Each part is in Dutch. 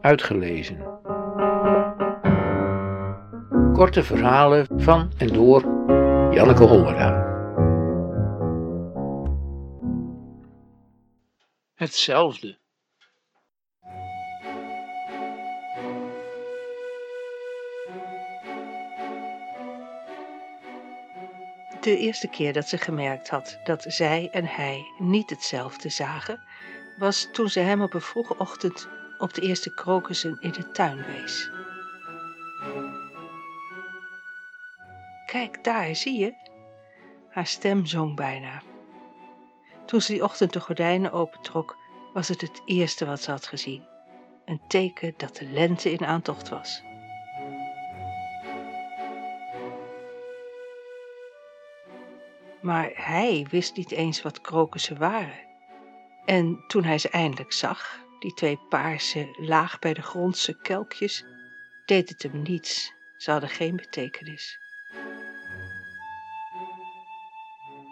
Uitgelezen. Korte verhalen van en door Janneke Hollera. Hetzelfde. De eerste keer dat ze gemerkt had dat zij en hij niet hetzelfde zagen, was toen ze hem op een vroege ochtend op de eerste krokussen in de tuin wees. Kijk daar, zie je? Haar stem zong bijna. Toen ze die ochtend de gordijnen opentrok, was het het eerste wat ze had gezien. Een teken dat de lente in aantocht was. Maar hij wist niet eens wat krokussen waren. En toen hij ze eindelijk zag, die twee paarse, laag bij de grondse kelkjes, deed het hem niets. Ze hadden geen betekenis.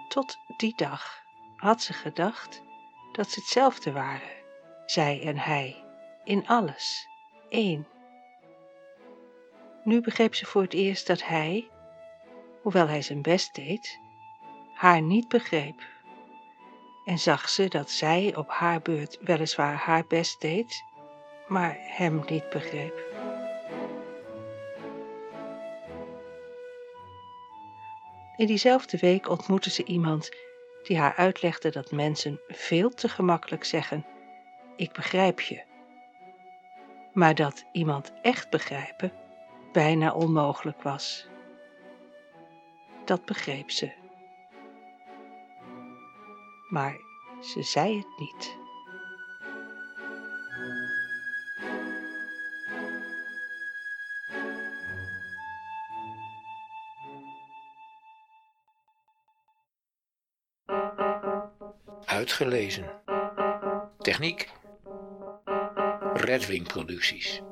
Tot die dag had ze gedacht dat ze hetzelfde waren, zij en hij, in alles, één. Nu begreep ze voor het eerst dat hij, hoewel hij zijn best deed, haar niet begreep. En zag ze dat zij op haar beurt weliswaar haar best deed, maar hem niet begreep. In diezelfde week ontmoette ze iemand die haar uitlegde dat mensen veel te gemakkelijk zeggen: Ik begrijp je. Maar dat iemand echt begrijpen bijna onmogelijk was. Dat begreep ze. Maar ze zei het niet. Uitgelezen. Techniek. Redwing Producties.